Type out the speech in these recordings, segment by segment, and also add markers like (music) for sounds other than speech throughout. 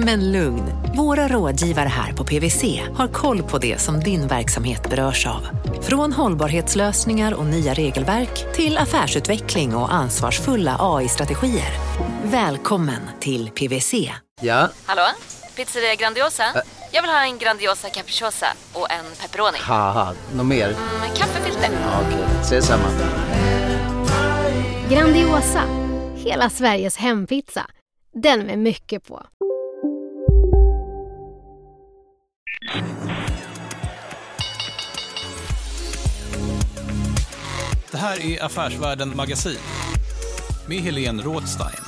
Men lugn, våra rådgivare här på PWC har koll på det som din verksamhet berörs av. Från hållbarhetslösningar och nya regelverk till affärsutveckling och ansvarsfulla AI-strategier. Välkommen till PWC. Ja? Hallå? Pizzeria Grandiosa? Jag vill ha en Grandiosa capriciosa och en pepperoni. Något mer? Med kaffefilter. Ja, Okej, ses samma. Grandiosa, hela Sveriges hempizza. Den med mycket på. Det här är Affärsvärlden Magasin med Helene Rådstein.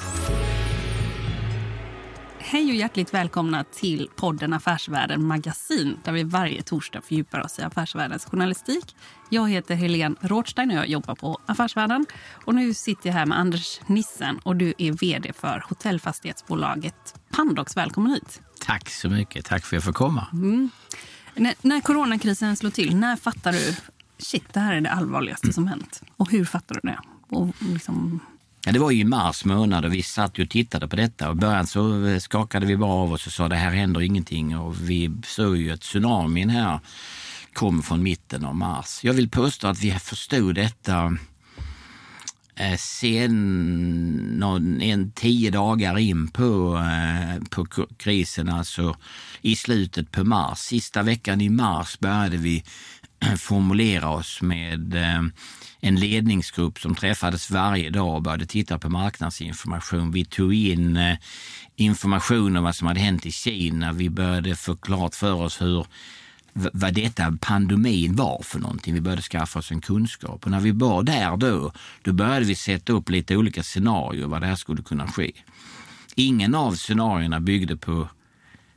Hej och hjärtligt välkomna till podden Affärsvärlden Magasin där vi varje torsdag fördjupar oss i affärsvärldens journalistik. Jag heter Helene Rådstein och jag jobbar på Affärsvärlden. Och nu sitter jag här med Anders Nissen och du är vd för hotellfastighetsbolaget Pandox. Välkommen hit. Tack så mycket. Tack för att jag får komma. När, när coronakrisen slår till, när fattar du shit, det här är det allvarligaste som hänt? Och hur fattar du det? Och liksom, Ja, det var ju i mars månad och vi satt och tittade på detta. Och I början så eh, skakade vi bara av oss och sa det här händer ingenting. Och vi såg ju att tsunamin här kom från mitten av mars. Jag vill påstå att vi förstod detta Eh, sen någon, en tio dagar in på, eh, på krisen, alltså i slutet på mars. Sista veckan i mars började vi (clears throat) formulera oss med eh, en ledningsgrupp som träffades varje dag och började titta på marknadsinformation. Vi tog in information om vad som hade hänt i Kina. Vi började få klart för oss hur vad detta pandemin var för någonting. Vi började skaffa oss en kunskap. Och när vi var där då, då började vi sätta upp lite olika scenarier vad det här skulle kunna ske. Ingen av scenarierna byggde på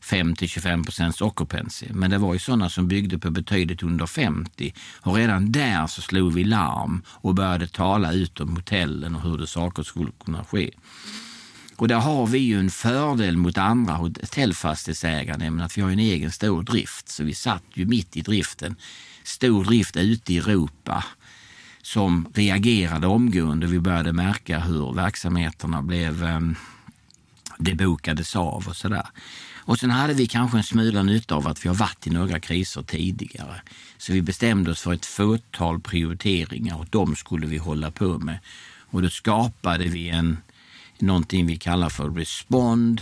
5-25 procents occupancy. Men det var ju sådana som byggde på betydligt under 50. Och redan där så slog vi larm och började tala ut om hotellen och hur det saker skulle kunna ske. Och där har vi ju en fördel mot andra hotellfastighetsägare, nämligen att vi har en egen stor drift. Så vi satt ju mitt i driften. Stor drift ute i Europa som reagerade omgående. Vi började märka hur verksamheterna blev ehm, det bokades av och sådär. Och sen hade vi kanske en smula nytta av att vi har varit i några kriser tidigare. Så vi bestämde oss för ett fåtal prioriteringar och de skulle vi hålla på med. Och då skapade vi en, någonting vi kallar för Respond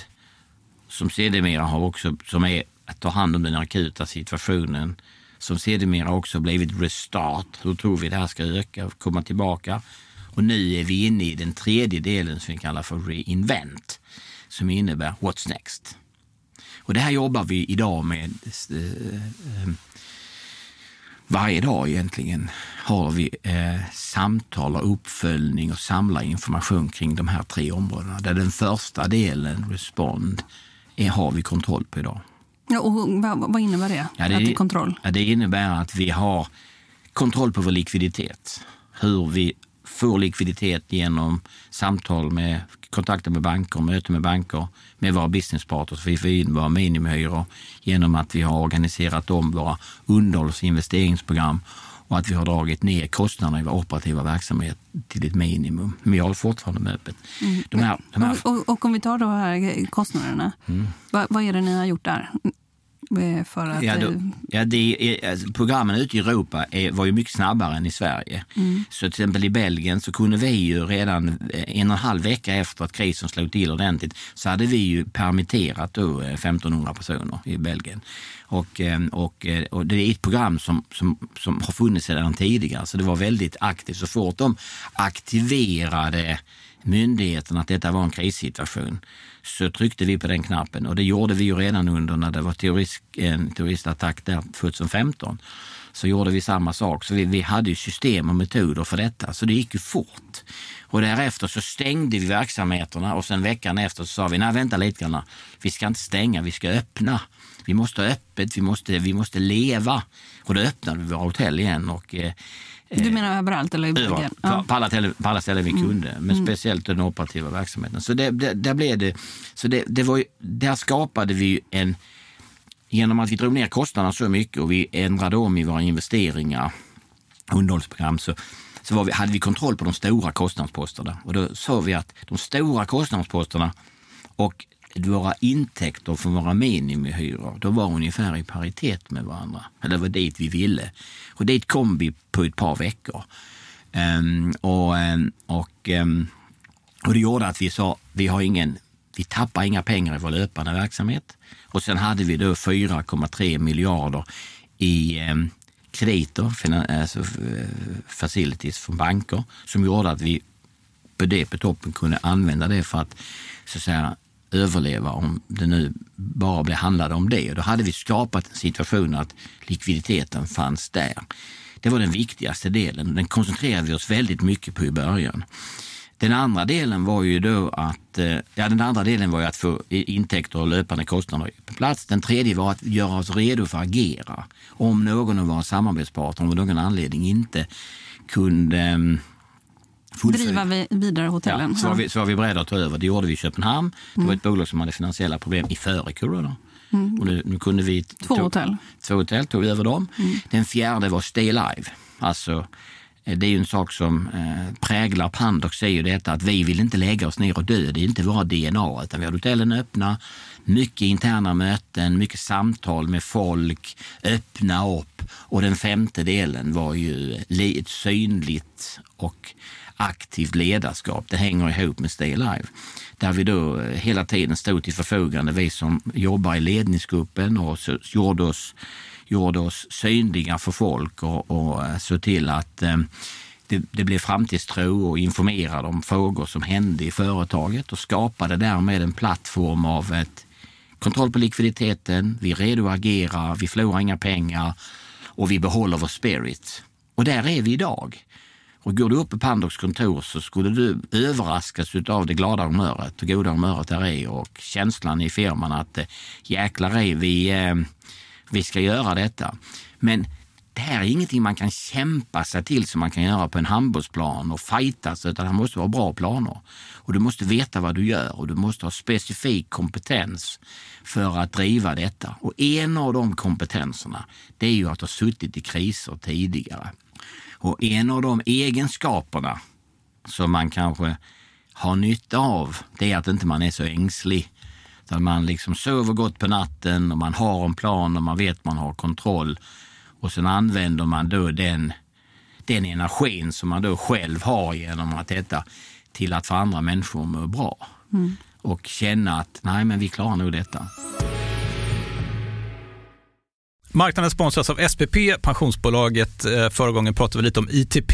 som sedermera har också, som är att ta hand om den akuta situationen, som sedermera också blivit Restart. Hur tror vi det här ska öka och komma tillbaka? Och nu är vi inne i den tredje delen som vi kallar för Reinvent, som innebär What's next? Och det här jobbar vi idag med eh, eh, varje dag egentligen har vi eh, samtal och uppföljning och samlar information kring de här tre områdena. Där den första delen, Respond, är, har vi kontroll på idag. ja, och vad, vad innebär det? Ja, Att det är kontroll? Ja, det innebär att vi har kontroll på vår likviditet. Hur vi får likviditet genom samtal med kontakter med banker, möten med banker, med våra businesspartners. Vi får in våra minimihyror genom att vi har organiserat om våra underhålls och investeringsprogram och att vi har dragit ner kostnaderna i vår operativa verksamhet till ett minimum. Men vi håller fortfarande med öppet. De här, de här, Och, och, och om vi tar då här kostnaderna, Mm. vad, vad är det ni har gjort där? Eh, För att, Ja, eh, då, ja, det är, alltså, programmen ute i Europa är, var ju mycket snabbare än i Sverige. Så till exempel i Belgien så kunde vi ju redan eh, en och en halv vecka efter att krisen slog till ordentligt så hade vi ju permitterat då eh, 1500 personer i Belgien. Och, eh, och, eh, och det är ett program som, som, som har funnits sedan tidigare så det var väldigt aktivt. Så fort de aktiverade myndigheten att detta var en krissituation så tryckte vi på den knappen och det gjorde vi ju redan under när det var terrorist, en terroristattack där 2015. Så gjorde vi samma sak. Så vi, vi hade ju system och metoder för detta så det gick ju fort. Och därefter så stängde vi verksamheterna och sen veckan efter så sa vi, nej vänta lite grann, vi ska inte stänga, vi ska öppna. Vi måste ha öppet, vi måste, vi måste leva. Och då öppnade vi våra hotell igen och eh, du menar överallt eller Överallt, Ja. på, alla tele, på alla ställen vi kunde, men speciellt den operativa verksamheten. Så, det, det, där blev det, så det, det var ju, där skapade vi en, genom att vi drog ner kostnaderna så mycket och vi ändrade om i våra investeringar, underhållsprogram, så, så vi, hade vi kontroll på de stora kostnadsposterna. Och då sa vi att de stora kostnadsposterna och våra intäkter från våra minimihyror, de var ungefär i paritet med varandra. Det var dit vi ville. Och dit kom vi på ett par veckor. Um, och, um, och, um, och det gjorde att vi sa, vi har ingen, vi tappar inga pengar i vår löpande verksamhet. Och sen hade vi då 4,3 miljarder i ehm, krediter, alltså eh, facilities från banker, som gjorde att vi på det på toppen kunde använda det för att så att säga överleva om det nu bara blev handlade om det. Och då hade vi skapat en situation att likviditeten fanns där. Det var den viktigaste delen. Den koncentrerade vi oss väldigt mycket på i början. Den andra delen var ju då att, eh, ja, den andra delen var ju att få intäkter och löpande kostnader på plats. Den tredje var att göra oss redo för att agera. Om någon av våra samarbetspartner av någon anledning inte kunde ehm, Driva vi- vidare hotellen? Ja, så, var vi, så var vi beredda att ta över. Det gjorde vi i Köpenhamn. Det var ett bolag som hade finansiella problem i före corona. Och nu, nu kunde vi... Två tog- hotell. Två hotell, tog vi över dem. Den fjärde var Stay Live. Alltså, eh, det är ju en sak som eh, präglar Pandox, är ju detta att vi vill inte lägga oss ner och dö. Det är inte våra DNA, utan vi har hotellen öppna, mycket interna möten, mycket samtal med folk, öppna upp. Och den femte delen var ju ett synligt och aktivt ledarskap. Det hänger ihop med Stay Live. Där vi då eh, hela tiden stod till förfogande, vi som jobbar i ledningsgruppen och så gjorde oss, gjorde oss synliga för folk och, och eh, såg till att eh, det, det blev framtidstro och informerade om frågor som hände i företaget och skapade därmed en plattform av ett kontroll på likviditeten, vi är redo att agera, vi förlorar inga pengar och vi behåller vår spirit. Och där är vi idag. Och går du upp på Pandox kontor så skulle du överraskas av det glada humöret och goda humöret där är och känslan i firman att eh, jäklar är vi, eh, vi ska göra detta. Men det här är ingenting man kan kämpa sig till som man kan göra på en handbollsplan och fightas utan det måste vara bra planer. Och du måste veta vad du gör och du måste ha specifik kompetens för att driva detta. Och en av de kompetenserna det är ju att ha suttit i kriser tidigare. Och en av de egenskaperna som man kanske har nytta av, det är att inte man är så ängslig. Utan man liksom sover gott på natten och man har en plan och man vet man har kontroll. Och sen använder man då den, den energin som man då själv har genom att detta till att få andra människor att må bra. Och känna att nej men vi klarar nog detta. Marknaden sponsras av SPP, pensionsbolaget. Eh, Förra gången pratade vi lite om ITP.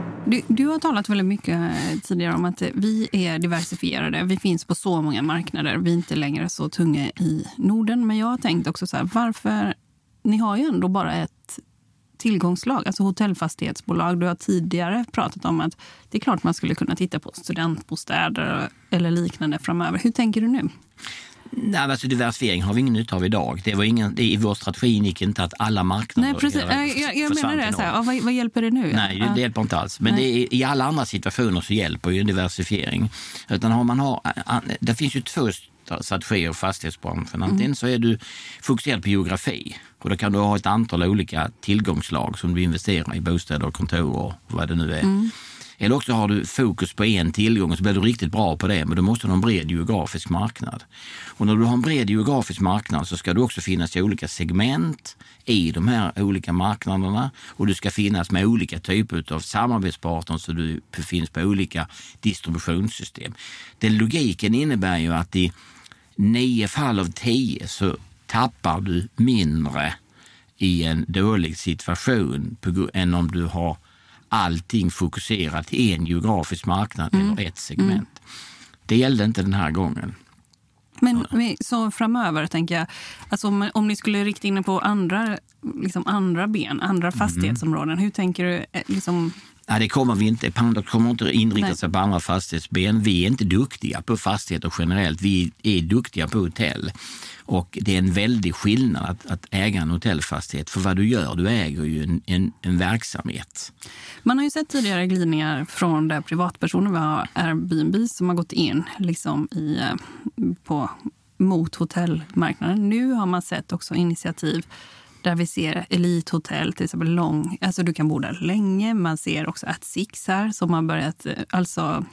Du, du, har talat väldigt mycket eh, tidigare om att vi är diversifierade. Vi finns på så många marknader. Vi är inte längre så tunga i Norden. Men jag har tänkt också så här, varför... Ni har ju ändå bara ett tillgångslag, alltså hotellfastighetsbolag. Du har tidigare pratat om att det är klart man skulle kunna titta på studentbostäder eller liknande framöver. Hur tänker du nu? Nej, alltså diversifiering har vi ingen nytta av idag. Det var ingen, det, I vår strategi gick inte att alla marknader Nej, precis. Jag, jag menar det. Så här, vad, vad, hjälper det nu? Nej, det, det hjälper inte alls. Men är, i alla andra situationer så hjälper ju en diversifiering. Utan har man har, det finns ju två strategier i fastighetsbranschen. Antingen mm. så är du fokuserad på geografi och då kan du ha ett antal olika tillgångslag som du investerar i, bostäder, och kontor och vad det nu är. Mm. Eller också har du fokus på en tillgång och så blir du riktigt bra på det, men då måste du ha en bred geografisk marknad. Och när du har en bred geografisk marknad så ska du också finnas i olika segment i de här olika marknaderna och du ska finnas med olika typer av samarbetspartners så du finns på olika distributionssystem. Den logiken innebär ju att i nio fall av tio så tappar du mindre i en dålig situation än om du har allting fokuserat till en geografisk marknad mm. eller ett segment. Mm. Det gällde inte den här gången. Men så framöver, tänker jag, alltså om, om ni skulle rikta in er på andra, liksom andra ben, andra mm. fastighetsområden, hur tänker du? Eh, liksom, Nej, det kommer vi inte. Pandox kommer inte inrikta Nej. sig på andra fastighetsben. Vi är inte duktiga på fastigheter generellt. Vi är duktiga på hotell. Och det är en väldig skillnad att, att äga en hotellfastighet. För vad du gör, du äger ju en, en, en verksamhet. Man har ju sett tidigare glidningar från där privatpersoner, vi har Airbnb som har gått in liksom i, eh, på, mot hotellmarknaden. Nu har man sett också initiativ där vi ser elithotell, till exempel lång, alltså du kan bo där länge. Man ser också att Six här som har börjat, eh, alltså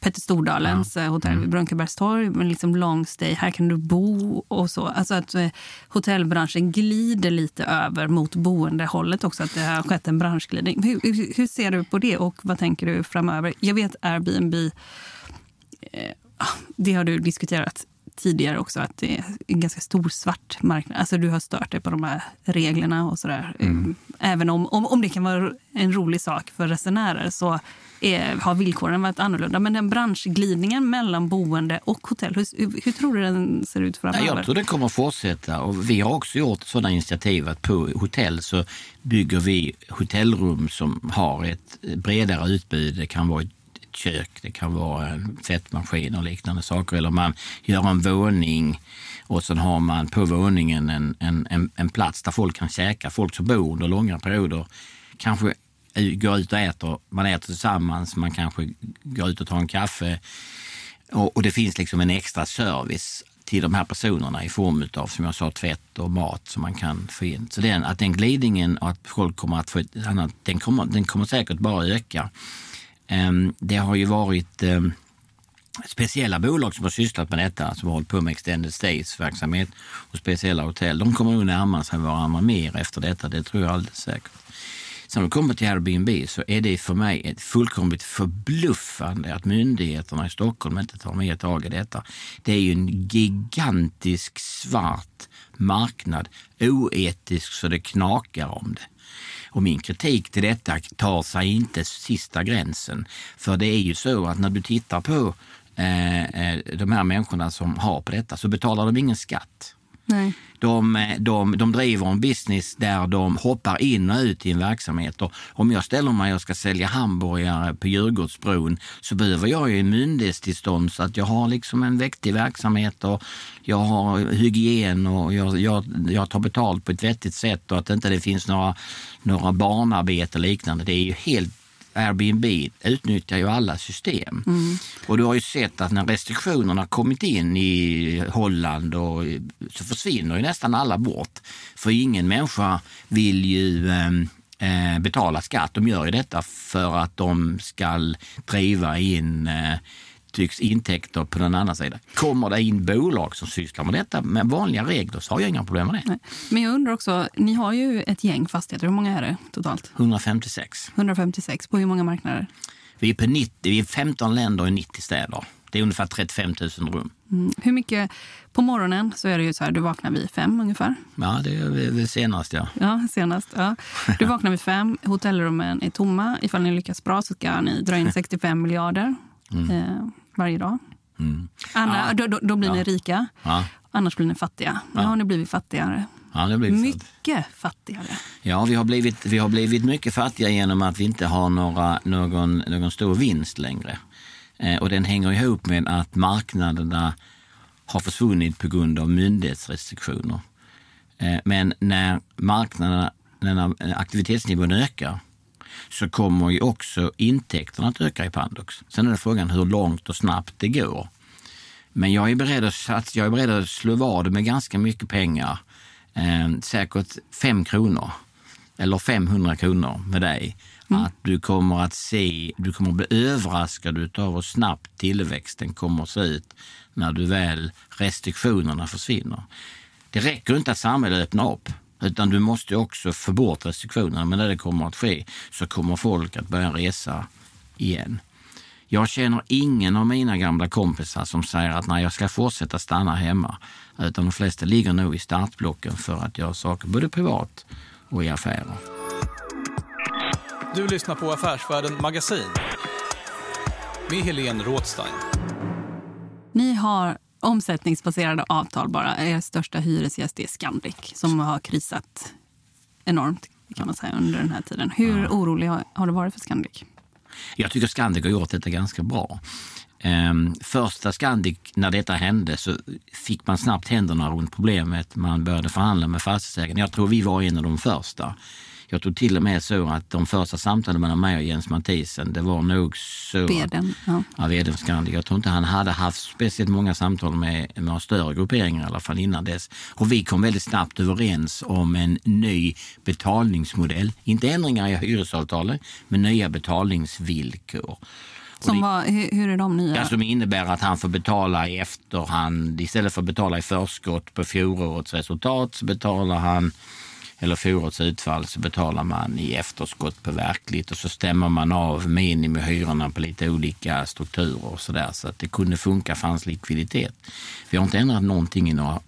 Petter Stordalens ja. Eh, hotell mm. vid Brunkebergstorg med liksom long stay. Här kan du bo och så. Alltså att eh, hotellbranschen glider lite över mot boendehållet också. Att det har skett en branschglidning. Hur, hur ser du på det och vad tänker du framöver? Jag vet Airbnb, eh, ah, det har du diskuterat tidigare också att det är en ganska stor svart marknad. Alltså du har stört dig på de här reglerna och sådär. Mm. Även om, om, om det kan vara en rolig sak för resenärer så är, har villkoren varit annorlunda. Men den branschglidningen mellan boende och hotell, hur, hur tror du den ser ut framöver? Jag tror den kommer att fortsätta och vi har också gjort sådana initiativ att på hotell så bygger vi hotellrum som har ett bredare utbud. Det kan vara ett kök, det kan vara en tvättmaskin och liknande saker. Eller man gör en våning och sen har man på våningen en, en, en, en plats där folk kan käka. Folk som bor under långa perioder kanske går ut och äter, man äter tillsammans, man kanske går ut och tar en kaffe. Och, och det finns liksom en extra service till de här personerna i form av, som jag sa, tvätt och mat som man kan få in. Så den, att den glidningen och att folk kommer att få ett annat, den kommer, den kommer säkert bara öka. Ehm, det har ju varit ehm, speciella bolag som har sysslat med detta, som har hållit på med extended stays verksamhet och speciella hotell. De kommer nog närma sig varandra mer efter detta, det tror jag alldeles säkert. Sen när det kommer till Airbnb så är det för mig ett fullkomligt förbluffande att myndigheterna i Stockholm inte tar mer tag i detta. Det är ju en gigantisk svart marknad, oetisk så det knakar om det. Och min kritik till detta tar sig inte sista gränsen. För det är ju så att när du tittar på eh, eh de här människorna som har på detta så betalar de ingen skatt. Nej. De, eh, de, de driver en business där de hoppar in och ut i en verksamhet. Och om jag ställer mig och ska sälja hamburgare på Djurgårdsbron så behöver jag ju en myndighetstillstånd så att jag har liksom en vettig verksamhet och jag har hygien och jag, jag, jag tar betalt på ett vettigt sätt och att inte det finns några, några barnarbete och liknande. Det är ju helt Airbnb utnyttjar ju alla system. Och du har ju sett att när restriktionerna kommit in i Holland och, så försvinner ju nästan alla bort. För ingen människa vill ju ehm, eh, betala skatt. De gör ju detta för att de ska driva in eh, tycks intäkter på den andra sidan. Kommer det in bolag som sysslar med detta med vanliga regler så har jag inga problem med det. Nej. Men jag undrar också, ni har ju ett gäng fastigheter. Hur många är det totalt? 156. 156. På hur många marknader? Vi är, på 90, vi är 15 länder och 90 städer. Det är ungefär 35 000 rum. Mm. Hur mycket? På morgonen så är det ju så här, du vaknar vid fem ungefär. Ja, det är väl senast ja. Ja, senast. Ja. Du vaknar vid fem, hotellrummen är tomma. Ifall ni lyckas bra så ska ni dra in (laughs) 65 miljarder eh, varje dag. Mm. Anna, Ja. då, då, då blir Ja. ni rika, Ja, annars blir ni fattiga. Nu Ja. har ni blivit fattigare. ja det blir. Mycket fattigare. Ja, vi har, blivit, vi har blivit mycket fattiga genom att vi inte har några, någon, någon stor vinst längre. Eh, och den hänger ihop med att marknaderna har försvunnit på grund av myndighetsrestriktioner. Eh, men när marknaderna, när aktivitetsnivån ökar så kommer ju också intäkterna att öka i Pandox. Sen är det frågan hur långt och snabbt det går. Men jag är beredd att, sats, jag är beredd att slå vad med ganska mycket pengar. Eh, säkert fem kronor eller 500 kronor med dig. Att du kommer att se, du kommer att bli överraskad av hur snabbt tillväxten kommer att se ut när du väl restriktionerna försvinner. Det räcker inte att samhället öppnar upp. Utan du måste också få bort restriktionerna. Men när det kommer att ske så kommer folk att börja resa igen. Jag känner ingen av mina gamla kompisar som säger att nej, jag ska fortsätta stanna hemma. Utan de flesta ligger nog i startblocken för att göra saker både privat och i affärer. Du lyssnar på Affärsvärlden Magasin med Helene Rådstein. Ni har omsättningsbaserade avtal bara. Er största hyresgäst är Scandic som har krisat enormt kan man säga under den här tiden. Hur orolig har, har du varit för Scandic? Jag tycker Scandic har gjort detta ganska bra. Ehm, första Scandic, när detta hände, så fick man snabbt händerna runt problemet. Man började förhandla med fastighetsägarna. Jag tror vi var en av de första. Jag tror till och med så att de första samtalen mellan mig och Jens Mathisen, det var nog så... Veden, ja. Ja, Scandic. Jag tror inte han hade haft speciellt många samtal med, med några större grupperingar i alla fall innan dess. Och vi kom väldigt snabbt överens om en ny betalningsmodell. Inte ändringar i hyresavtalet, men nya betalningsvillkor. Som var, hur, hur är de nya? Ja, som innebär att han får betala i efterhand. Istället för att betala i förskott på fjolårets resultat så betalar han, eller fjolårets utfall, så betalar man i efterskott på verkligt och så stämmer man av minimihyrorna på lite olika strukturer och sådär. Så att det kunde funka, fanns likviditet. Vi har inte ändrat någonting i några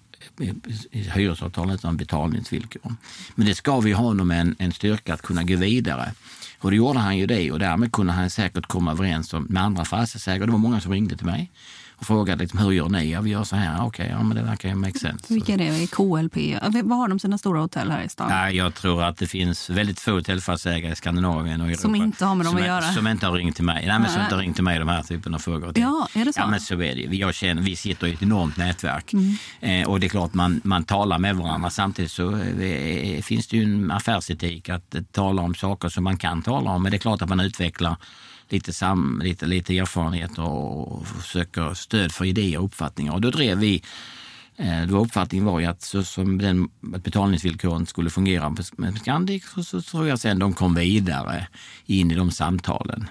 i hyresavtal utan betalningsvillkor. Men det ska vi ha honom en, en styrka att kunna gå vidare. Och då gjorde han ju det och därmed kunde han säkert komma överens om, med andra fastighetsägare. Det var många som ringde till mig och frågade liksom, hur gör ni? Ja, vi gör så här. Okej, ja, men det verkar ju make sense. Vilka är det? KLP? Vad har de sina stora hotell här i stan? Nej, jag tror att det finns väldigt få hotellfastighetsägare i Skandinavien och Europa. Som inte har med dem som att göra. Som inte har ringt till mig. Nej, men som Nej. inte har ringt till mig de här typen av frågor. Ja, är det så? Ja, men så är det. Jag känner, vi sitter i ett enormt nätverk. Mm. Eh, och det är klart man, man talar med varandra. Samtidigt så eh, finns det ju en affärsetik att eh, tala om saker som man kan tala om. Men det är klart att man utvecklar lite, sam, lite, lite erfarenhet och, och stöd för idéer och uppfattningar. Och då drev vi eh, Då uppfattningen var ju att så som den, att betalningsvillkoren skulle fungera med med Scandic så, så tror jag sen de kom vidare in i de samtalen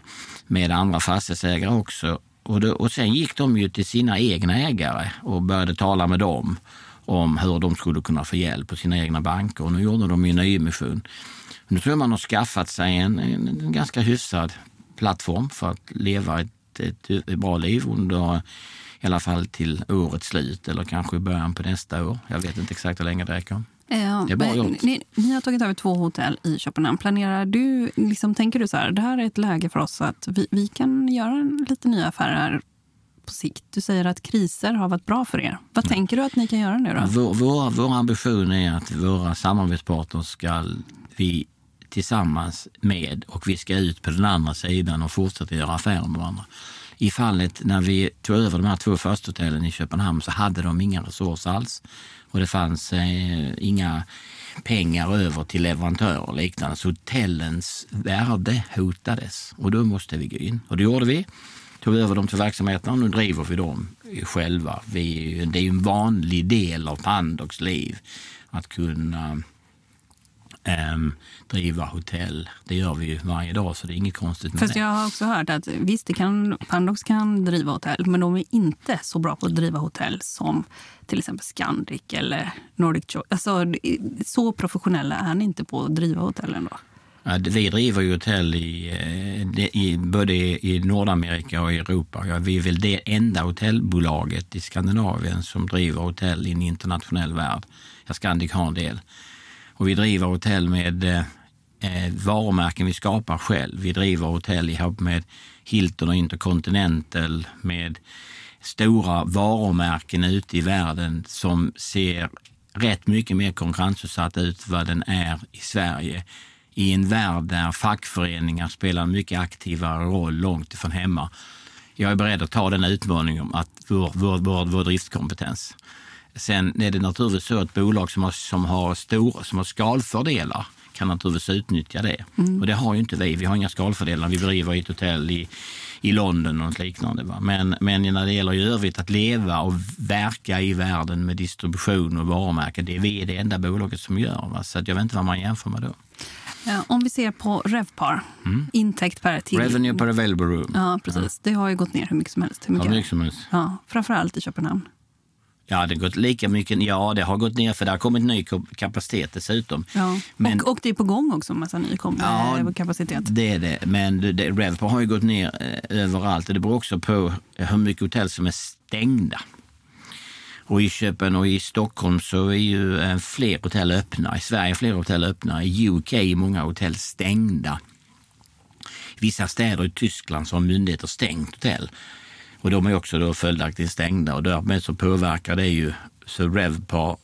med andra fastighetsägare också. Och, då, och sen gick de ju till sina egna ägare och började tala med dem om hur de skulle kunna få hjälp på sina egna banker. Och nu gjorde de ju en nyemission. Nu tror jag man har skaffat sig en, en, en ganska hyfsad plattform för att leva ett, ett, bra liv under i alla fall till årets slut eller kanske början på nästa år. Jag vet inte exakt hur länge det räcker. Ja, Det är bra gjort. Ni, ni har tagit över två hotell i Köpenhamn. Planerar du, liksom, tänker du så här, det här är ett läge för oss att vi, vi kan göra lite nya affärer på sikt? Du säger att kriser har varit bra för er. Vad tänker du att ni kan göra nu då? Vår, vår, vår ambition är att våra samarbetspartners ska vi tillsammans med och vi ska ut på den andra sidan och fortsätta göra affärer med varandra. I fallet när vi tog över de här två första hotellen i Köpenhamn så hade de inga resurser alls och det fanns eh, inga pengar över till leverantörer och liknande. Så hotellens värde hotades och då måste vi gå in. Och det gjorde vi. Tog över de två verksamheterna och nu driver vi dem själva. Vi, det är ju en vanlig del av Pandox liv att kunna um, driva hotell. Det gör vi ju varje dag, så det är inget konstigt med Fast det. jag har också hört att visst, det kan, Pandox kan driva hotell, men de är inte så bra på att driva hotell som till exempel Scandic eller Nordic Choice. Alltså, så professionella är ni inte på att driva hotell ändå? Ja, Vi driver ju hotell i, eh, i, både i Nordamerika och i Europa. Ja, vi är väl det enda hotellbolaget i Skandinavien som driver hotell i en internationell värld. Ja, Scandic har en del. Och vi driver hotell med eh, eh, varumärken vi skapar själv. Vi driver hotell ihop med Hilton och Intercontinental med stora varumärken ute i världen som ser rätt mycket mer konkurrensutsatt ut vad den är i Sverige. I en värld där fackföreningar spelar en mycket aktivare roll långt ifrån hemma. Jag är beredd att ta den utmaningen om att vår, vår, vår, vår driftskompetens. Sen är det naturligtvis så att bolag som har, som har, stor, som har skalfördelar kan naturligtvis utnyttja det. Och det har ju inte vi. Vi har inga skalfördelar. Vi driver ett hotell i, i London och något liknande. Va? Men, men när det gäller i övrigt att leva och verka i världen med distribution och varumärken, det är vi det enda bolaget som gör. Va? Så jag vet inte vad man jämför med då. Ja, om vi ser på Revpar, intäkt per till... Revenue per available room. Ja, precis. Det har ju gått ner hur mycket som helst. Hur Ja, mycket? mycket som helst. Ja, framförallt i Köpenhamn. Ja, det har gått lika mycket. Ja, det har gått ner för det har kommit ny kap- kapacitet dessutom. Ja. Men- och, och det är på gång också, en massa ny Ja, eh, kapacitet. Det är det, men det, det, Revpar har ju gått ner eh, överallt och det beror också på hur mycket hotell som är stängda. Och i Köpen och i Stockholm så är ju eh, fler hotell öppna. I Sverige är fler hotell öppna. I UK är många hotell stängda. I vissa städer i Tyskland så har myndigheter stängt hotell. Och de är också då följaktligen stängda och därmed så påverkar det ju så Revpar,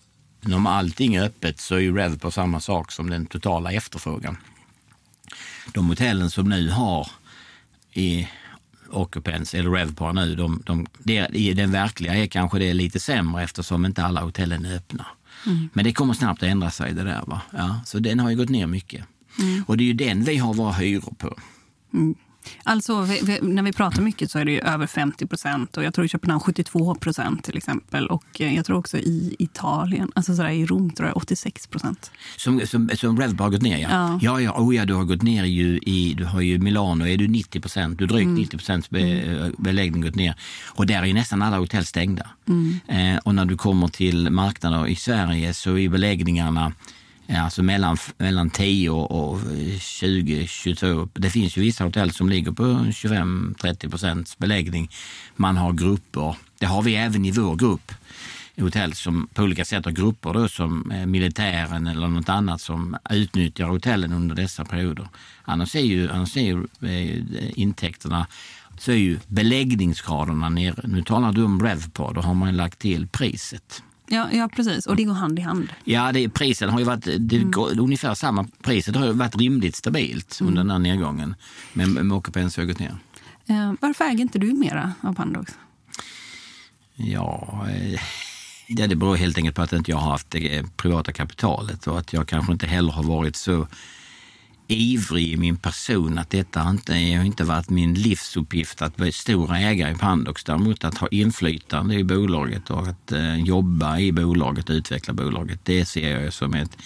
om allting är öppet så är ju Revpar samma sak som den totala efterfrågan de hotellen som nu har i Occupants eller Revpar nu, de, de, det, i den verkliga är kanske det lite sämre eftersom inte alla hotellen är öppna. Men det kommer snabbt att ändra sig det där. Va? Ja, så den har ju gått ner mycket. Och det är ju den vi har våra hyror på. Alltså, vi, vi, när vi pratar mycket så är det ju över 50 procent. Och jag tror i Köpenhamn 72 procent till exempel. Och eh, jag tror också i Italien, alltså sådär, i Rom tror jag 86 procent. Som, som, som Revpar har gått ner ja. Ja. Ja, ja, oh, ja, du har gått ner ju i, du har ju Milano, är du 90 procent, du drygt 90 procents be, beläggning gått ner. Och där är ju nästan alla hotell stängda. Eh, och när du kommer till marknader i Sverige så är beläggningarna eh, Alltså mellan, mellan 10 och 20, 22. Eh, Det finns ju vissa hotell som ligger på 25-30 procents beläggning. Man har grupper. Det har vi även i vår grupp. Hotell som på olika sätt har grupper då, som eh, militären eller något annat som utnyttjar hotellen under dessa perioder. Annars är ju, annars är ju eh, intäkterna så är ju beläggningsgraderna nere. Nu talar du om Revpar, då har man lagt till priset. Ja, ja, precis. Och det går hand i hand. Ja, det, priset har ju varit det går, ungefär samma. Priset har ju varit rimligt stabilt under den här nedgången. Men Occupancy har gått ner. Eh, varför äger inte du mera av Pandox? Ja, eh, ja, det beror helt enkelt på att inte jag har haft det eh, privata kapitalet och att jag kanske inte heller har varit så ivrig i min person att detta inte, har inte varit min livsuppgift att bli stor ägare i Pandox. Däremot att ha inflytande i bolaget och att eh, jobba i bolaget och utveckla bolaget. Det ser jag som ett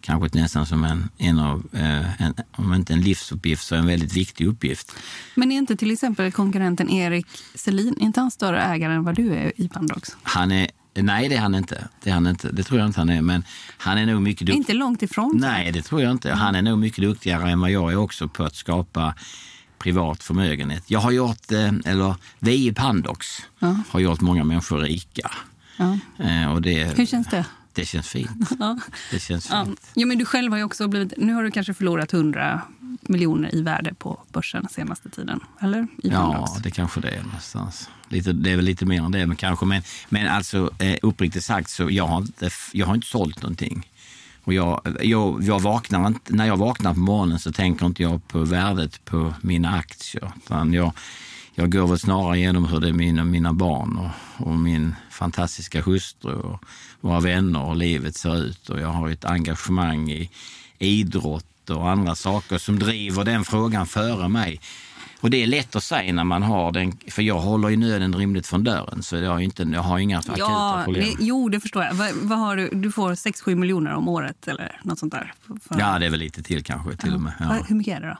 kanske nästan som en, en av, eh, en, om inte en livsuppgift så en väldigt viktig uppgift. Men är inte till exempel konkurrenten Erik Selin, inte han större ägare än vad du är i Pandox? Han är, nej det är han inte. Det är han inte. Det tror jag inte han är. Men han är nog mycket duktig. Inte långt ifrån. Nej, det tror jag inte. Han är nog mycket duktigare än vad jag är också på att skapa privat förmögenhet. Jag har gjort, eh, eller vi i Pandox Ja. har gjort många människor rika. Ja. Eh, Och det, Hur känns det? det känns fint. (laughs) Ja. Det känns fint. ja, men du själv har också blivit... Nu har du kanske förlorat 100 miljoner i värde på börsen senaste tiden. Eller? I. Ja, det kanske det är någonstans. Lite, det är väl lite mer än det, men kanske. Men, men alltså eh, uppriktigt sagt så jag har inte, jag har inte sålt någonting. Och jag, jag, jag vaknar inte, när jag vaknar på morgonen så tänker inte jag på värdet på mina aktier. Utan jag, jag går väl snarare igenom hur det är mina, mina barn och, och min fantastiska hustru och våra vänner och livet ser ut. Och jag har ett engagemang i idrott och andra saker som driver den frågan före mig. Och det är lätt att säga när man har den, för jag håller ju nöden rimligt från dörren så jag har, inte, jag har inga akuta Ja, problem. det, jo, det förstår jag. Vad, vad har du? du får 6-7 miljoner om året eller något sånt där? För- Ja, det är väl lite till kanske till och med. Ja. Hur mycket är det då?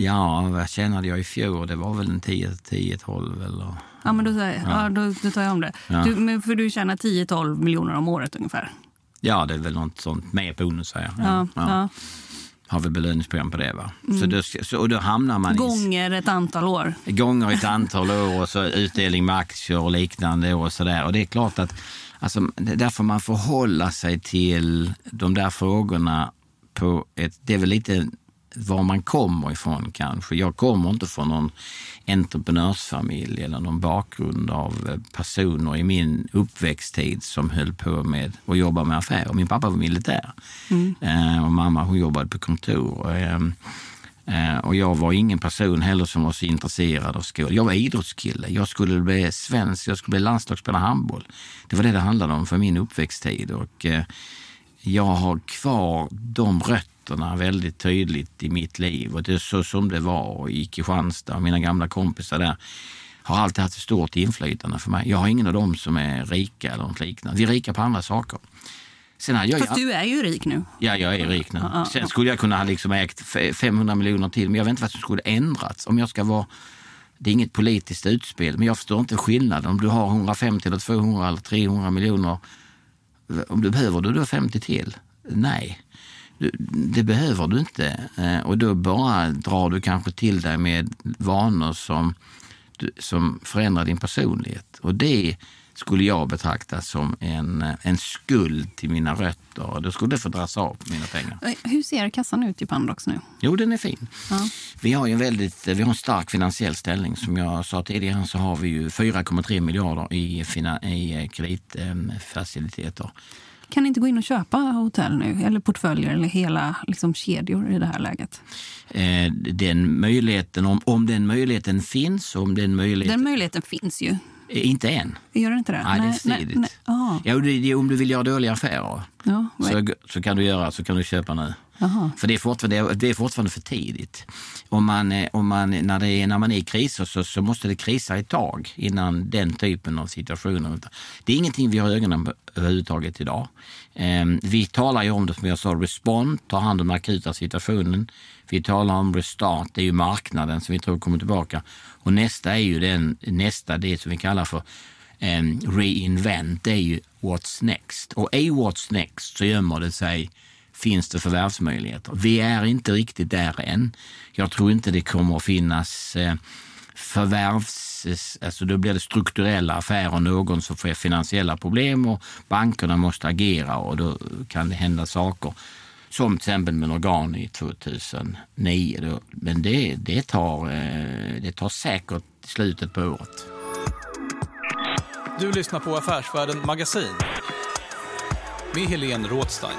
Ja, vad tjänade jag i fjol? Det var väl en 10-12 eller... Ja, men då, ja. då, då tar jag om det. Ja. Du, men för du tjänar 10-12 miljoner om året ungefär? Ja, det är väl något sånt med bonus säger jag. Ja, ja. Har vi belöningsprogram på det va? Så, då, så, och då hamnar man i... Gånger ett antal år. gånger ett (laughs) antal år och så utdelning med aktier och liknande och sådär. Och det är klart att alltså, det är därför man förhålla sig till de där frågorna på ett, det är väl lite var man kommer ifrån kanske. Jag kommer inte från någon entreprenörsfamilj eller någon bakgrund av eh, personer i min uppväxttid som höll på med att jobba med affärer. Min pappa var militär eh, och mamma hon jobbade på kontor. Ehm, Eh, Och jag var ingen person heller som var så intresserad av skolan. Jag var idrottskille. Jag skulle bli svensk, jag skulle bli landslagsspelare handboll. Det var det det handlade om för min uppväxttid. Och jag har kvar de rötterna väldigt tydligt i mitt liv. Och det är så som det var i Kristianstad. Mina gamla kompisar där har alltid haft ett stort inflytande för mig. Jag har ingen av dem som är rika eller något liknande. Vi är rika på andra saker. Sen jag Fast du är ju rik nu. Ja, jag är rik nu. Sen skulle jag kunna ha liksom ägt f- 500 miljoner till, men jag vet inte vad som skulle ändrats. Om jag ska vara... Det är inget politiskt utspel, men jag förstår inte skillnaden. Om du har 150 eller 200 eller 300 miljoner, om du behöver du då 50 till? Nej, du, det behöver du inte. Eh, och då bara drar du kanske till dig med vanor som, som förändrar din personlighet. Och det skulle jag betrakta som en, en skuld till mina rötter. Och Då skulle det få dras av på mina pengar. Eh, Hur ser kassan ut i Pandox nu? Jo, den är fin. Ja. Vi har ju en väldigt, vi har en stark finansiell ställning. Som jag sa tidigare så har vi ju 4,3 miljarder i, fina, i kreditfaciliteter. Kan ni inte gå in och köpa hotell nu? Eller portföljer eller hela liksom, kedjor i det här läget? Eh, den möjligheten, om, om den möjligheten finns, om den möjligheten... Den möjligheten finns ju. Eh, Inte än. Gör det inte det? Nej, det är för nej, tidigt. nej. Ah, Ja, det, det, om du vill göra dåliga affärer ja, så, så kan du göra, så kan du köpa nu. Aha. För det är, fortfarande, det är fortfarande för tidigt. Om man, om man, när, det är, när man är i kriser så, så måste det krisa ett tag innan den typen av situationer. Det är ingenting vi har ögonen på överhuvudtaget idag. Ehm, vi talar ju om det som jag sa, respond, ta hand om den akuta situationen. Vi talar om restart, det är ju marknaden som vi tror kommer tillbaka. Och nästa är ju den, nästa det som vi kallar för ehm, reinvent, det är ju what's next. Och i what's next så gömmer det sig finns det förvärvsmöjligheter. Vi är inte riktigt där än. Jag tror inte det kommer att finnas eh, förvärvs... Alltså då blir det strukturella affärer, någon som får finansiella problem och bankerna måste agera och då kan det hända saker. Som till exempel med Organ 2009. Då. Men det, det, tar, eh, det tar säkert slutet på året. Du lyssnar på Affärsvärlden Magasin med Helene Rådstein.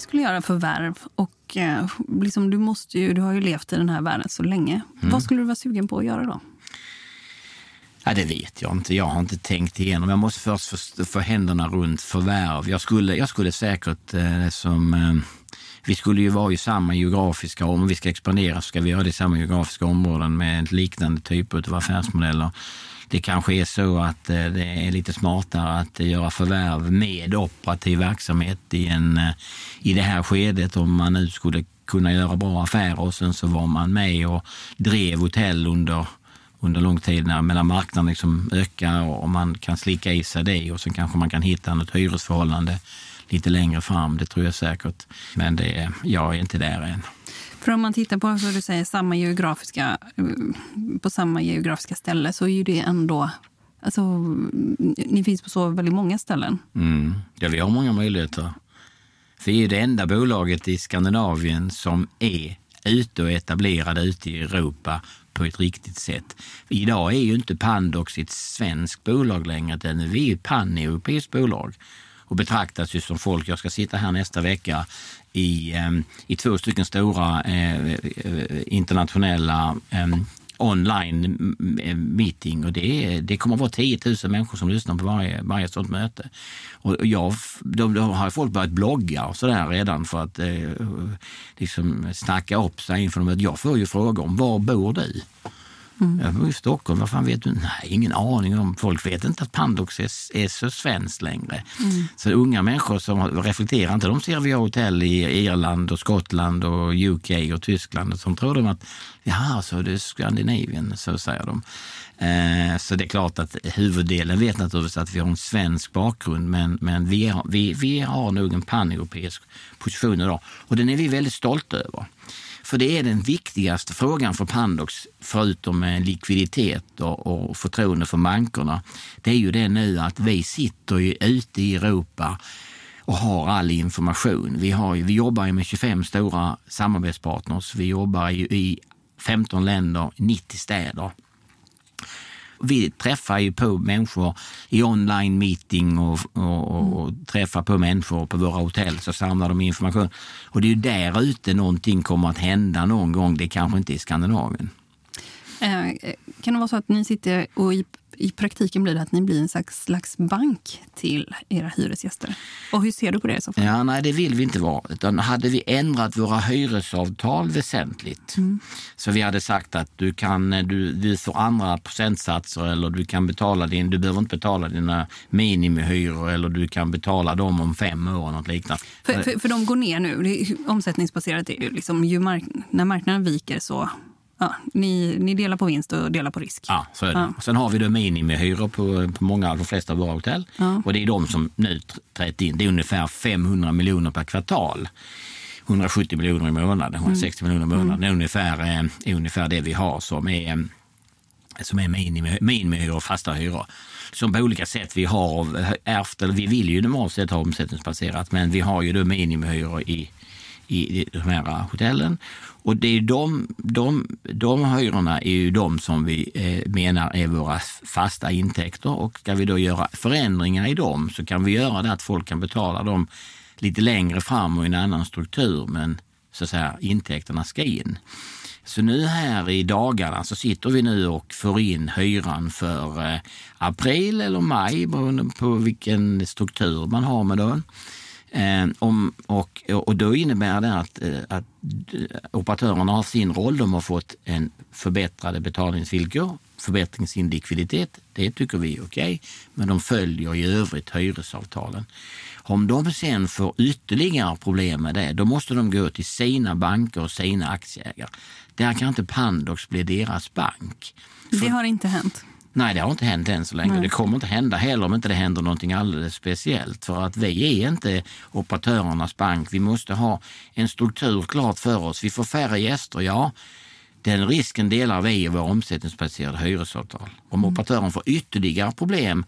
Ni skulle göra förvärv och eh, liksom, du, måste ju, du har ju levt i den här världen så länge. Mm. Vad skulle du vara sugen på att göra då? Ja, det vet jag inte. Jag har inte tänkt igenom. Jag måste först få, få händerna runt förvärv. Jag skulle, jag skulle säkert eh, som... Eh, vi skulle ju vara i samma geografiska områden. Om vi ska expandera så ska vi göra det i samma geografiska områden med liknande typer av affärsmodeller. Det kanske är så att eh, det är lite smartare att göra förvärv med operativ verksamhet i, en, eh, i det här skedet om man nu skulle kunna göra bra affärer och sen så var man med och drev hotell under under lång tid när medan marknaden liksom ökar och man kan slicka i sig det och sen kanske man kan hitta något hyresförhållande lite längre fram. Det tror jag säkert. Men det, jag är inte där än. För om man tittar på så du säger, samma geografiska, eh, på samma geografiska ställe så är ju det ändå... Alltså, ni finns på så väldigt många ställen. Mm. Ja, vi har många möjligheter. Vi är det enda bolaget i Skandinavien som är ute och etablerade ute i Europa på ett riktigt sätt. Idag är ju inte Pandox ett svenskt bolag längre, utan vi är ett pan-europeiskt bolag och betraktas ju som folk. Jag ska sitta här nästa vecka i, ehm, i två stycken stora eh, eh internationella ehm, eh, online meeting och det, det kommer att vara 10 000 människor som lyssnar på varje, varje sådant möte. Och jag, då, då har folk börjat blogga och sådär redan för att eh, liksom snacka upp sig inför dem. Jag får ju frågor om var bor du? Mm. Jag bor i Stockholm, vad fan vet du? Nej, ingen aning om. Folk vet inte att Pandox är, är så svenskt längre. Mm. Så unga människor som reflekterar inte, de ser vi hotell i Irland och Skottland och UK och Tyskland och som tror de att jaha, så det är Skandinavien, så säger de. Eh, så det är klart att huvuddelen vet naturligtvis att vi har en svensk bakgrund men, men vi, har, vi, vi har nog en paneuropeisk position idag och den är vi väldigt stolta över. För det är den viktigaste frågan för Pandox, förutom eh, likviditet och, och förtroende för bankerna. Det är ju det nu att vi sitter ju ute i Europa och har all information. Vi, har, vi jobbar med 25 stora samarbetspartners. Vi jobbar ju i 15 länder, 90 städer. Vi träffar ju på människor i online meeting och, och, och träffar på människor på våra hotell så samlar de information. Och det är ju där ute någonting kommer att hända någon gång. Det kanske inte är i Skandinavien. Eh, kan det vara så att ni sitter och i i praktiken blir det att ni blir en slags, slags bank till era hyresgäster. Och hur ser du på det i så? Ja, nej, det vill vi inte vara. Utan hade vi ändrat våra hyresavtal väsentligt mm. så vi hade sagt att du kan du, du får andra procentsatser eller du kan betala din, du behöver inte betala dina minimihyror eller du kan betala dem om fem år något liknande. För, för, för de går ner nu. Det är, omsättningsbaserat är ju liksom, ju mark, när marknaden viker så Ja, ni, ni delar på vinst och delar på risk. Ja, så är det. Ja. Sen har vi då minimihyror på, på många, de flesta av våra hotell. Ja. Och det är de som nu trätt in. Det är ungefär 500 miljoner per kvartal. 170 miljoner i månaden, 160 mm. miljoner i månaden. Mm. Det är ungefär, är eh, ungefär det vi har som är, eh, som är minimihyror och fasta hyror. Som på olika sätt vi har ärvt, eller vi vill ju normalt sett ha omsättningsbaserat, men vi har ju då minimihyror i, i de här hotellen. Och det är de, de, de hyrorna är ju de som vi eh, menar är våra fasta intäkter och ska vi då göra förändringar i dem så kan vi göra det att folk kan betala dem lite längre fram och i en annan struktur men så att säga intäkterna ska in. Så nu här i dagarna så sitter vi nu och får in hyran för eh, april eller maj beroende på vilken struktur man har med den. Eh, om, och, och då innebär det att, eh, att operatörerna har sin roll. De har fått en förbättrade betalningsvillkor, förbättring sin likviditet. Det tycker vi är okej, okay, men de följer i övrigt hyresavtalen. Om de sen får ytterligare problem med det, då måste de gå till sina banker och sina aktieägare. Där kan inte Pandox bli deras bank. Det har inte hänt. Nej, det har inte hänt än så länge. Nej. Det kommer inte hända heller om inte det händer någonting alldeles speciellt. För att vi är inte operatörernas bank. Vi måste ha en struktur klart för oss. Vi får färre gäster, ja. Den risken delar vi i våra omsättningsbaserade hyresavtal. Om mm. operatören får ytterligare problem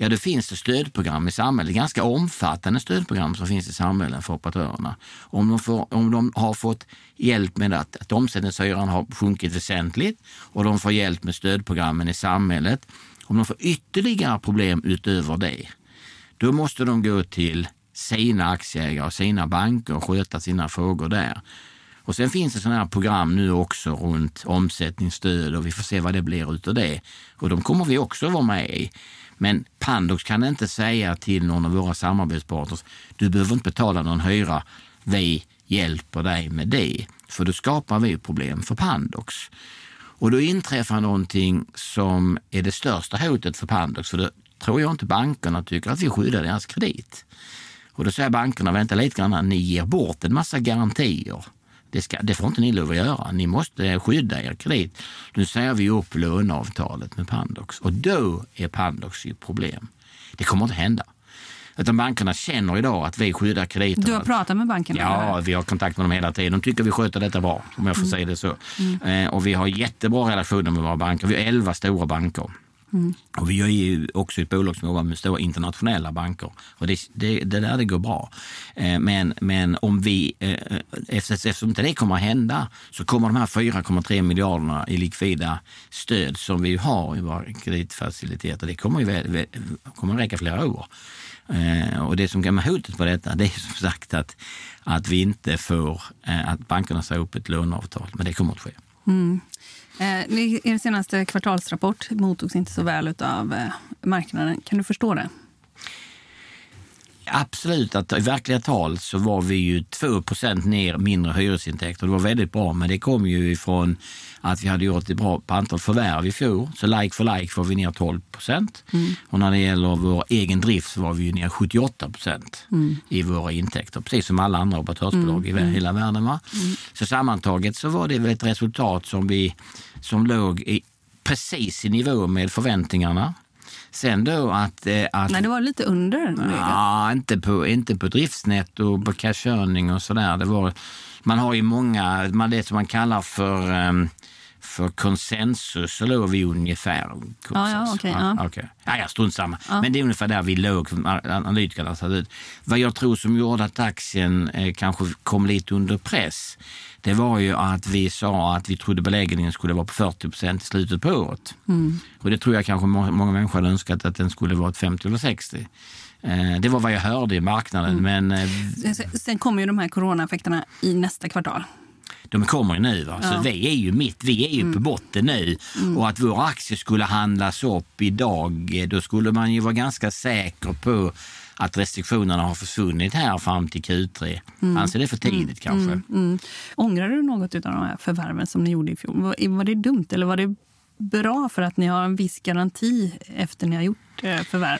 Ja, det finns det stödprogram i samhället, ganska omfattande stödprogram som finns i samhället för operatörerna. Om de, får, om de har fått hjälp med att, att omsättningshyran har sjunkit väsentligt och de får hjälp med stödprogrammen i samhället. Om de får ytterligare problem utöver det, då måste de gå till sina aktieägare och sina banker och sköta sina frågor där. Och sen finns det sådana här program nu också runt omsättningsstöd och vi får se vad det blir utav det. Och de kommer vi också vara med i. Men Pandox kan inte säga till någon av våra samarbetspartners, du behöver inte betala någon hyra, vi hjälper dig med det. För då skapar vi problem för Pandox. Och då inträffar någonting som är det största hotet för Pandox, för då tror jag inte bankerna tycker att vi skyddar deras kredit. Och då säger bankerna, vänta lite grann, ni ger bort en massa garantier. Det, ska, det får inte ni lov att göra. Ni måste skydda er kredit. Nu säger vi upp låneavtalet med Pandox och då är Pandox i problem. Det kommer inte hända. Utan bankerna känner idag att vi skyddar krediterna. Du har pratat med bankerna? Ja, eller? vi har kontakt med dem hela tiden. De tycker vi sköter detta bra, om jag får Mm. säga det så. Eh, och vi har jättebra relationer med våra banker. Vi har elva stora banker. Mm. Och vi är ju också ett bolag som jobbar med stora internationella banker. Och det, det, det där det går bra. Eh, men, men om vi, eh, efter, eftersom inte det kommer att hända så kommer de här 4,3 miljarderna i likvida stöd som vi har i våra kreditfaciliteter, det kommer ju kommer att räcka flera år. Eh, och det som kan vara hotet på detta, det är som sagt att, att vi inte får, eh, att bankerna säger upp ett låneavtal. Men det kommer att ske. Mm. Eh, er senaste kvartalsrapport mottogs inte så väl av eh, marknaden. Kan du förstå det? Absolut, att i verkliga tal så var vi ju 2 ner mindre hyresintäkter. Det var väldigt bra, men det kom ju ifrån att vi hade gjort ett bra på antal förvärv i fjol. Så like for like var vi ner 12 procent. Mm. Och när det gäller vår egen drift så var vi ju ner 78 procent Mm. i våra intäkter, precis som alla andra operatörsbolag Mm, i mm. hela världen. Va? Mm. Så sammantaget så var det väl ett resultat som, vi, som låg i, precis i nivå med förväntningarna. Sen då att... eh, att Nej, det var lite under. Ja, inte på, inte på driftsnetto, på cashkörning och sådär. Det var, man har ju många, man, det som man kallar för, ehm, för konsensus, så låg vi ungefär. Ja, ja, okej, ja. Ja, ja, ja, strunt samma. Ja. Men det är ungefär där vi låg, analytikerna satt ut. Vad jag tror som gjorde att aktien eh, kanske kom lite under press, det var ju att vi sa att vi trodde beläggningen skulle vara på 40 procent i slutet på året. Mm. Och det tror jag kanske må- många människor hade önskat att den skulle vara ett 50 eller 60. Eh, Det var vad jag hörde i marknaden, men eh, Sen- kommer ju de här coronaeffekterna i nästa kvartal. de kommer ju nu. Va? Så Ja. vi är ju mitt, vi är ju på botten nu. Och att vår aktie skulle handlas upp idag, eh, då skulle man ju vara ganska säker på att restriktionerna har försvunnit här fram till Q3. Mm. Anser det för tidigt kanske? Mm, mm. Ångrar du något av de här förvärven som ni gjorde i fjol? Var, var det dumt eller var det bra för att ni har en viss garanti efter ni har gjort eh, förvärv?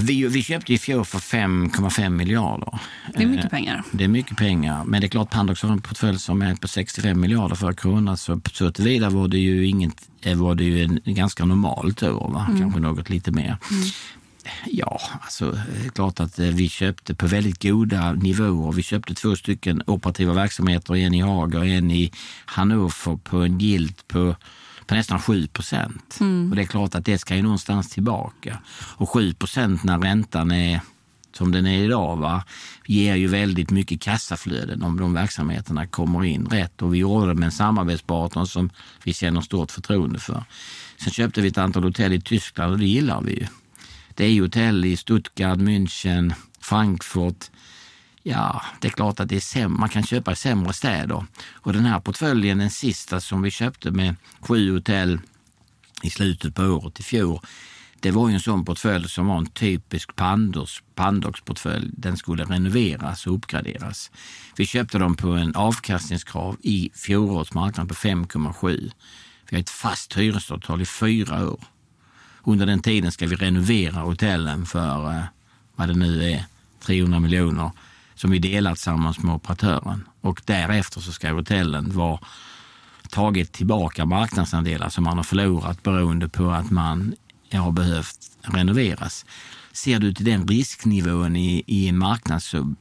Vi, vi köpte i fjol för 5,5 miljarder. Det är mycket Eh, pengar. Det är mycket pengar. Men det är klart Pandox har en portfölj som är på 65 miljarder för krona. Så så tillvida var det ju, inget, eh, var det ju en ganska normalt år. Va? Mm. Kanske något lite mer. Ja, alltså klart att eh, vi köpte på väldigt goda nivåer. Vi köpte två stycken operativa verksamheter, en i Haga och en i Hannover på en yield på, på nästan 7 procent. Mm. Och det är klart att det ska ju någonstans tillbaka. Och 7 procent när räntan är som den är idag, va, ger ju väldigt mycket kassaflöden om de verksamheterna kommer in rätt. Och vi gjorde det med en samarbetspartner som vi känner stort förtroende för. Sen köpte vi ett antal hotell i Tyskland och det gillar vi ju. Det är ju hotell i Stuttgart, München, Frankfurt. Ja, det är klart att det är säm- man kan köpa i sämre städer. Och den här portföljen, den sista som vi köpte med sju hotell i slutet på året i fjol, det var ju en sån portfölj som var en typisk Pandox, Pandox-portfölj. Den skulle renoveras och uppgraderas. Vi köpte dem på en avkastningskrav i fjolårets marknad på 5,7. Vi har ett fast hyresavtal i fyra år. Under den tiden ska vi renovera hotellen för eh, vad det nu är, 300 miljoner som vi delar tillsammans med operatören. Och därefter så ska hotellen vara tagit tillbaka marknadsandelar som man har förlorat beroende på att man har behövt renoveras. Ser du till den risknivån i, i en marknad så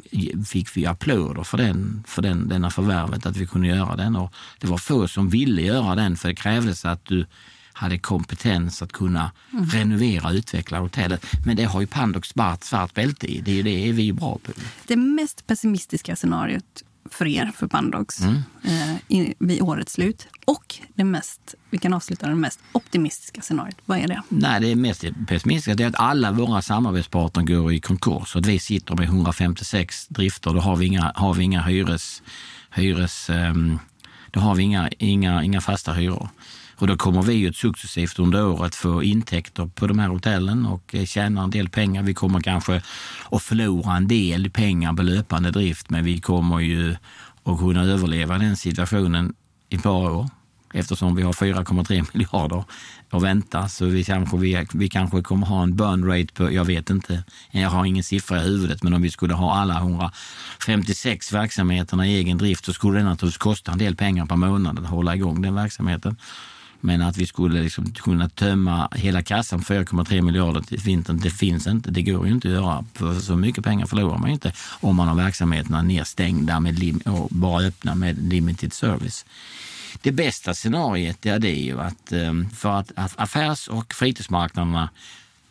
fick vi applåder för, den, för den, denna förvärvet, att vi kunde göra den. Och det var få som ville göra den för det krävdes att du hade kompetens att kunna mm. renovera och utveckla hotellet. Men det har ju Pandox svart, svart bälte i. Det är ju det är vi bra på. Det mest pessimistiska scenariot för er, för Pandox, mm. eh, i, vid årets slut. Och det mest, vi kan avsluta det mest optimistiska scenariot. Vad är det? Nej, det mest pessimistiska det är att alla våra samarbetspartner går i konkurs. Att vi sitter med 156 drifter. Då har vi inga, har vi inga hyres... hyres um, då har vi inga, inga, inga fasta hyror. Och då kommer vi ju successivt under året få intäkter på de här hotellen och eh, tjäna en del pengar. Vi kommer kanske att förlora en del pengar på löpande drift, men vi kommer ju att kunna överleva den situationen i ett par år eftersom vi har 4,3 (laughs) miljarder att vänta. Så vi kanske, vi, vi kanske kommer ha en burn rate på, jag vet inte, jag har ingen siffra i huvudet, men om vi skulle ha alla 156 verksamheterna i egen drift så skulle det naturligtvis kosta en del pengar per månad att hålla igång den verksamheten. Men att vi skulle liksom kunna tömma hela kassan på 4,3 miljarder till vintern, det finns inte. Det går ju inte att göra. För så mycket pengar förlorar man inte om man har verksamheterna nedstängda med och bara öppna med limited service. Det bästa scenariet är det ju att ehm, för att affärs och fritidsmarknaderna,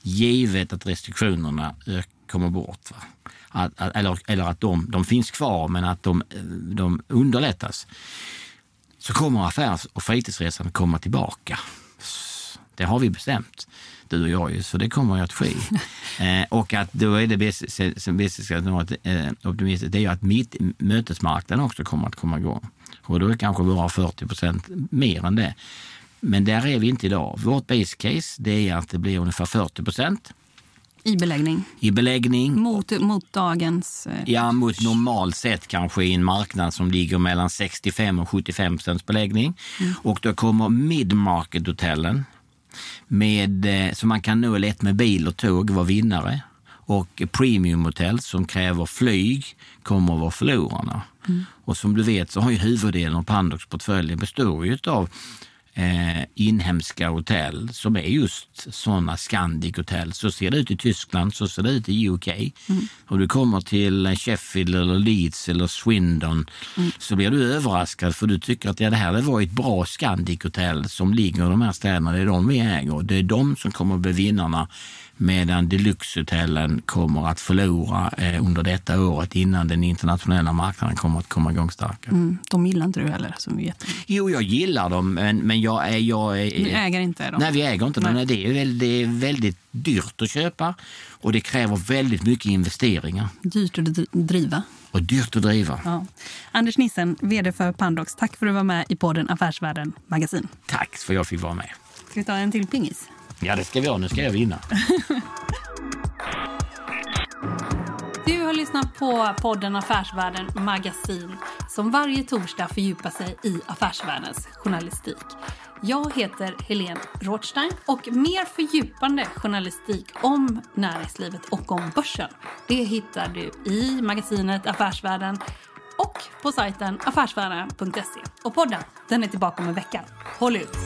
givet att restriktionerna eh, kommer bort, att, eller, eller att de, de finns kvar men att de, eh, de underlättas så kommer affärs och fritidsresan komma tillbaka. Det har vi bestämt, du och jag, ju, så det kommer att ske. (laughs) eh, och att då är det bästa eh, optimistiskt, det är ju att mitt, mötesmarknaden också kommer att komma igång. Och då är kanske bara 40 procent mer än det. Men där är vi inte idag. Vårt base case det är att det blir ungefär 40 procent. I beläggning? I beläggning. Mot, mot dagens... Eh, ja, mot normalt sett kanske i en marknad som ligger mellan 65 och 75 procents beläggning. Mm. Och då kommer mid-market-hotellen med, eh, som man kan nå lätt med bil och tåg, vara vinnare. Och premiumhotell som kräver flyg kommer att vara förlorarna. Mm. Och som du vet så har ju huvuddelen av Pandox portföljen består ju av eh, inhemska hotell som är just sådana Scandic-hotell. Så ser det ut i Tyskland, så ser det ut i UK. Mm. Och du kommer till Sheffield eller Leeds eller Swindon mm. så blir du överraskad för du tycker att ja, det här var ett bra Scandic-hotell som ligger i de här städerna. Det är de vi äger. Det är de som kommer att bli vinnarna medan deluxehotellen kommer att förlora eh, under detta året innan den internationella marknaden kommer att komma igång starkare. Mm, de gillar inte du heller, som vi vet. Jo, jag gillar dem, men, men jag är... Jag är Ni äger inte dem? Nej, vi äger inte dem. Det är, väldigt, det är väldigt dyrt att köpa och det kräver väldigt mycket investeringar. Dyrt att driva. Och dyrt att driva. Ja. Anders Nissen, vd för Pandox. Tack för att du var med i podden Affärsvärlden Magasin. Tack för att jag fick vara med. Ska vi ta en till pingis? Ja, det ska vi ha. Nu ska jag vinna. Du har lyssnat på podden Affärsvärlden Magasin som varje torsdag fördjupar sig i affärsvärldens journalistik. Jag heter Helene Rothstein och mer fördjupande journalistik om näringslivet och om börsen det hittar du i magasinet Affärsvärlden och på sajten affärsvärlden.se. Och podden den är tillbaka om en vecka. Håll ut!